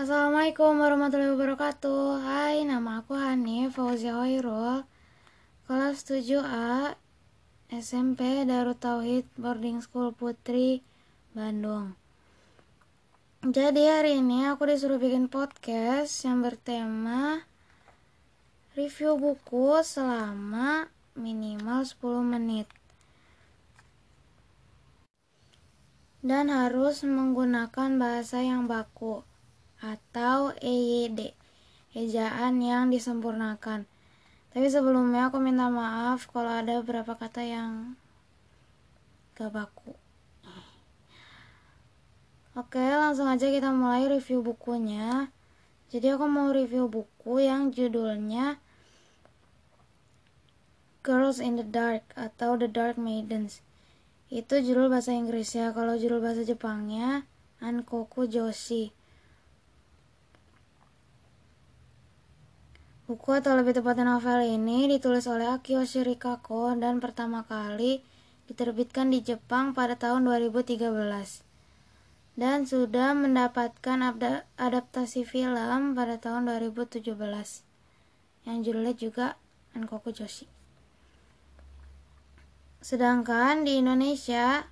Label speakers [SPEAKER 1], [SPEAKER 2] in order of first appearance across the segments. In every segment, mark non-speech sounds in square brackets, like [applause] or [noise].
[SPEAKER 1] Assalamualaikum warahmatullahi wabarakatuh. Hai, nama aku Hanif Fauzia Hoirul. Kelas 7A SMP Darut Tauhid Boarding School Putri Bandung. Jadi hari ini aku disuruh bikin podcast yang bertema Review buku selama minimal 10 menit. Dan harus menggunakan bahasa yang baku atau EYD, ejaan yang disempurnakan. Tapi sebelumnya aku minta maaf kalau ada beberapa kata yang gak baku. Oke, langsung aja kita mulai review bukunya. Jadi aku mau review buku yang judulnya Girls in the Dark atau The Dark Maidens itu judul bahasa Inggrisnya kalau judul bahasa Jepangnya Ankoku Joshi buku atau lebih tepatnya novel ini ditulis oleh Akio Shirikako dan pertama kali diterbitkan di Jepang pada tahun 2013 dan sudah mendapatkan adaptasi film pada tahun 2017 yang judulnya juga Ankoku Joshi. Sedangkan di Indonesia,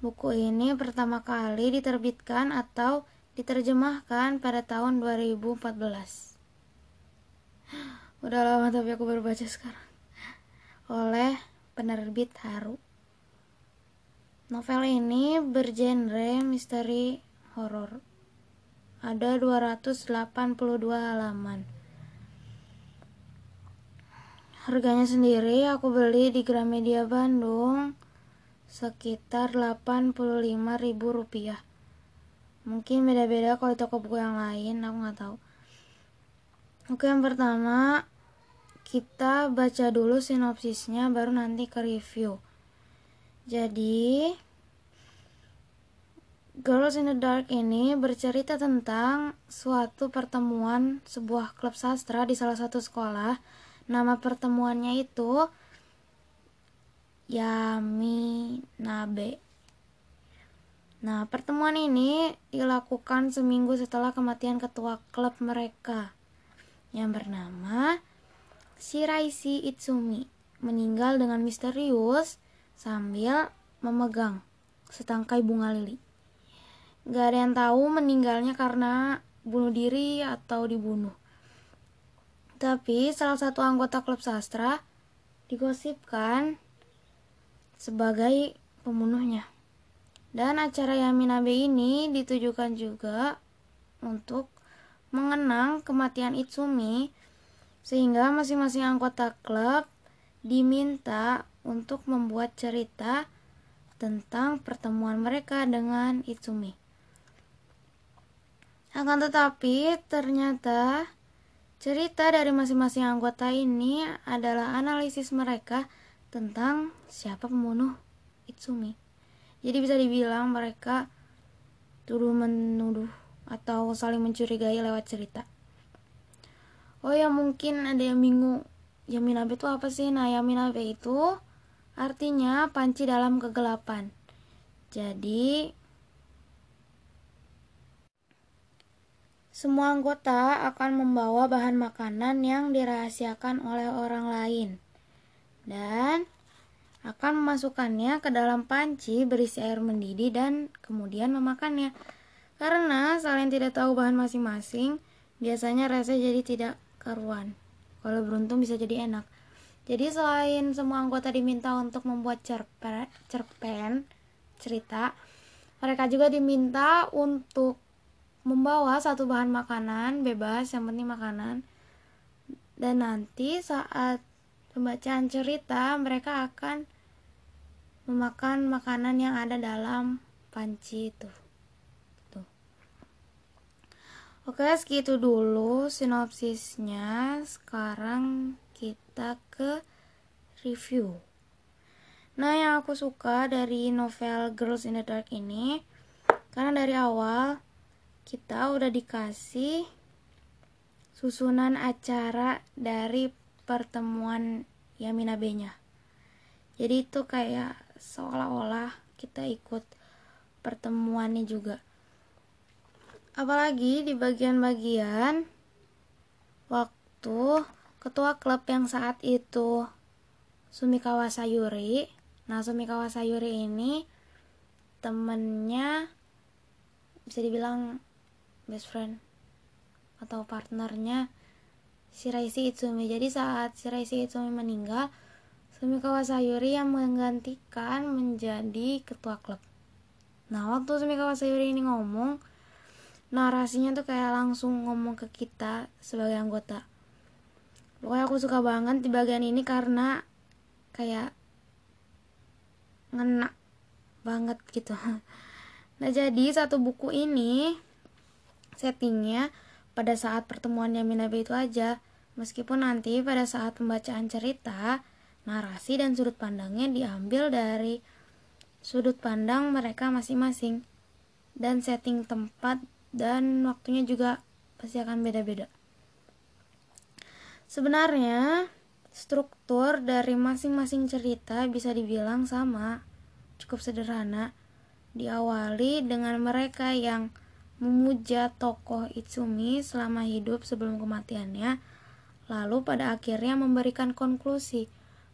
[SPEAKER 1] buku ini pertama kali diterbitkan atau diterjemahkan pada tahun 2014. Udah lama tapi aku baru baca sekarang. Oleh penerbit Haru. Novel ini bergenre misteri horor. Ada 282 halaman. Harganya sendiri aku beli di Gramedia Bandung sekitar 85 ribu rupiah. Mungkin beda-beda kalau toko buku yang lain, aku nggak tahu. Oke, yang pertama kita baca dulu sinopsisnya baru nanti ke review. Jadi, Girls in the Dark ini bercerita tentang suatu pertemuan sebuah klub sastra di salah satu sekolah nama pertemuannya itu Yami Nabe. Nah, pertemuan ini dilakukan seminggu setelah kematian ketua klub mereka yang bernama Shiraishi Itsumi meninggal dengan misterius sambil memegang setangkai bunga lili. Gak ada yang tahu meninggalnya karena bunuh diri atau dibunuh. Tapi salah satu anggota klub sastra digosipkan sebagai pembunuhnya. Dan acara Yaminabe ini ditujukan juga untuk mengenang kematian Itsumi sehingga masing-masing anggota klub diminta untuk membuat cerita tentang pertemuan mereka dengan Itsumi. Akan tetapi ternyata Cerita dari masing-masing anggota ini adalah analisis mereka tentang siapa pembunuh Itsumi. Jadi bisa dibilang mereka tuduh menuduh atau saling mencurigai lewat cerita. Oh ya mungkin ada yang bingung Yaminabe itu apa sih? Nah Yaminabe itu artinya panci dalam kegelapan. Jadi Semua anggota akan membawa bahan makanan yang dirahasiakan oleh orang lain dan akan memasukkannya ke dalam panci berisi air mendidih dan kemudian memakannya. Karena saling tidak tahu bahan masing-masing, biasanya rasa jadi tidak karuan. Kalau beruntung bisa jadi enak. Jadi selain semua anggota diminta untuk membuat cerpen, cerpen cerita, mereka juga diminta untuk membawa satu bahan makanan bebas yang penting makanan dan nanti saat pembacaan cerita mereka akan memakan makanan yang ada dalam panci itu tuh oke segitu dulu sinopsisnya sekarang kita ke review nah yang aku suka dari novel Girls in the Dark ini karena dari awal kita udah dikasih susunan acara dari pertemuan Yaminabe-nya. Jadi itu kayak seolah-olah kita ikut pertemuannya juga. Apalagi di bagian-bagian waktu ketua klub yang saat itu Sumikawa Sayuri. Nah Sumikawa Sayuri ini temennya bisa dibilang best friend atau partnernya Shiraishi Itsumi. Jadi saat Shiraishi Itsumi meninggal Sumikawa Sayuri yang menggantikan menjadi ketua klub. Nah waktu Sumikawa Sayuri ini ngomong narasinya tuh kayak langsung ngomong ke kita sebagai anggota. Pokoknya aku suka banget di bagian ini karena kayak ngena banget gitu. [laughs] Nah jadi satu buku ini settingnya pada saat pertemuannya Minabe itu aja. Meskipun nanti pada saat pembacaan cerita narasi dan sudut pandangnya diambil dari sudut pandang mereka masing-masing. Dan setting tempat dan waktunya juga pasti akan beda-beda sebenarnya struktur dari masing-masing cerita bisa dibilang sama cukup sederhana diawali dengan mereka yang memuja tokoh Itsumi selama hidup sebelum kematiannya, lalu pada akhirnya memberikan konklusi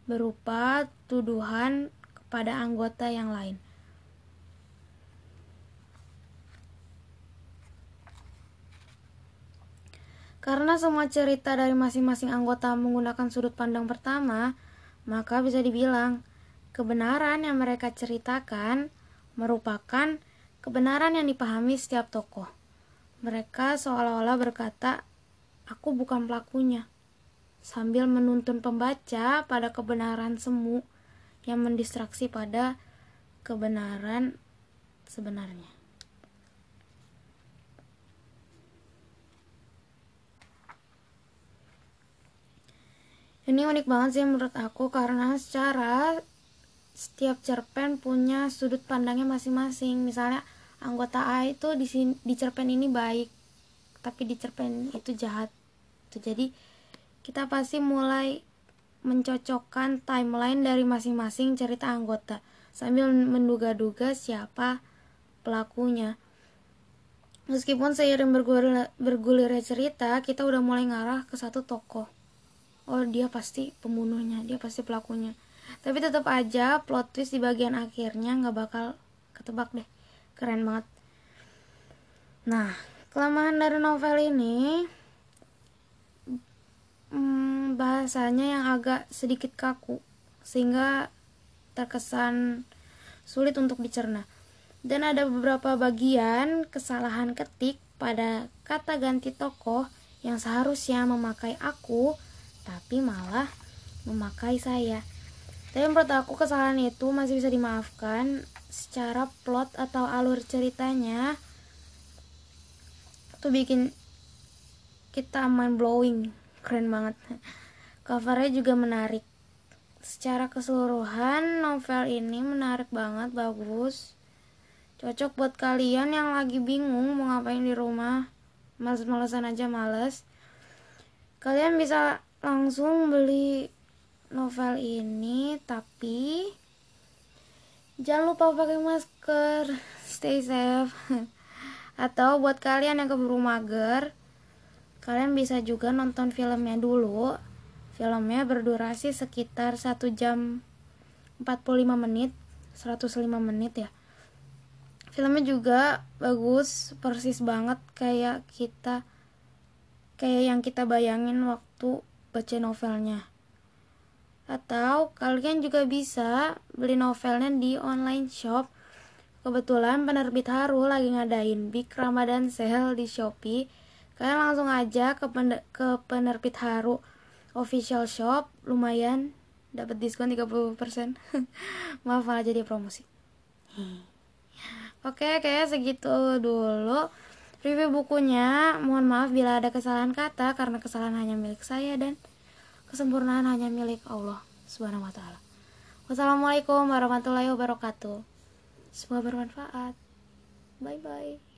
[SPEAKER 1] berupa tuduhan kepada anggota yang lain. Karena semua cerita dari masing-masing anggota menggunakan sudut pandang pertama, maka bisa dibilang kebenaran yang mereka ceritakan merupakan kebenaran yang dipahami setiap tokoh. Mereka seolah-olah berkata, "Aku bukan pelakunya." Sambil menuntun pembaca pada kebenaran semu yang mendistraksi pada kebenaran sebenarnya. Ini unik banget sih menurut aku karena secara setiap cerpen punya sudut pandangnya masing-masing. Misalnya anggota A itu di sini di cerpen ini baik, tapi di cerpen itu jahat. Tuh, jadi kita pasti mulai mencocokkan timeline dari masing-masing cerita anggota sambil menduga-duga siapa pelakunya. Meskipun seiring bergulir, bergulirnya cerita, kita udah mulai ngarah ke satu tokoh oh dia pasti pembunuhnya dia pasti pelakunya. Tapi tetap aja plot twist di bagian akhirnya nggak bakal ketebak deh. Keren banget. Nah kelemahan dari novel ini hmm, bahasanya yang agak sedikit kaku sehingga terkesan sulit untuk dicerna. Dan ada beberapa bagian kesalahan ketik pada kata ganti tokoh yang seharusnya memakai aku tapi malah memakai saya. Tapi menurut aku kesalahan itu masih bisa dimaafkan secara plot atau alur ceritanya tuh bikin kita mind blowing, keren banget. [laughs] Covernya juga menarik. Secara keseluruhan novel ini menarik banget, bagus. Cocok buat kalian yang lagi bingung mau ngapain di rumah, males-malesan aja males. Kalian bisa langsung beli novel ini tapi jangan lupa pakai masker. Stay safe. [laughs] Atau buat kalian yang keburu mager kalian bisa juga nonton filmnya dulu. Filmnya berdurasi sekitar 1 jam 45 menit 105 menit ya. Filmnya juga bagus persis banget kayak kita kayak yang kita bayangin waktu baca novelnya. Atau kalian juga bisa beli novelnya di online shop. Kebetulan penerbit Haru lagi ngadain Big Ramadan Sale di Shopee. Kalian langsung aja ke, ke penerbit Haru official shop, lumayan dapat diskon 30%. [laughs] Maaf malah jadi promosi. Oke, kayak segitu dulu review bukunya. Mohon maaf bila ada kesalahan kata karena kesalahan hanya milik saya dan kesempurnaan hanya milik Allah Subhanahu wa taala. Wassalamualaikum warahmatullahi wabarakatuh. Semoga bermanfaat. Bye bye.